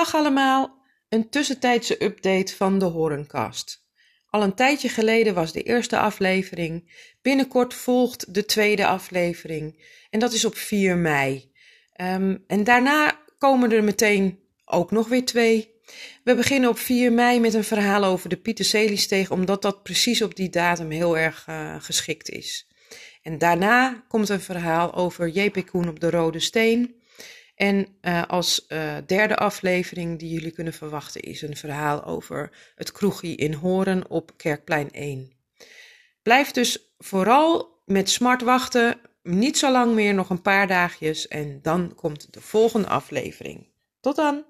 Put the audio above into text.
Dag allemaal, een tussentijdse update van de Horencast. Al een tijdje geleden was de eerste aflevering. Binnenkort volgt de tweede aflevering. En dat is op 4 mei. Ehm, en daarna komen er meteen ook nog weer twee. We beginnen op 4 mei met een verhaal over de Pieter omdat dat precies op die datum heel erg uh, geschikt is. En daarna komt een verhaal over J.P. Koen op de Rode Steen. En uh, als uh, derde aflevering die jullie kunnen verwachten is een verhaal over het kroegie in Horen op Kerkplein 1. Blijf dus vooral met smart wachten, niet zo lang meer, nog een paar dagjes en dan komt de volgende aflevering. Tot dan!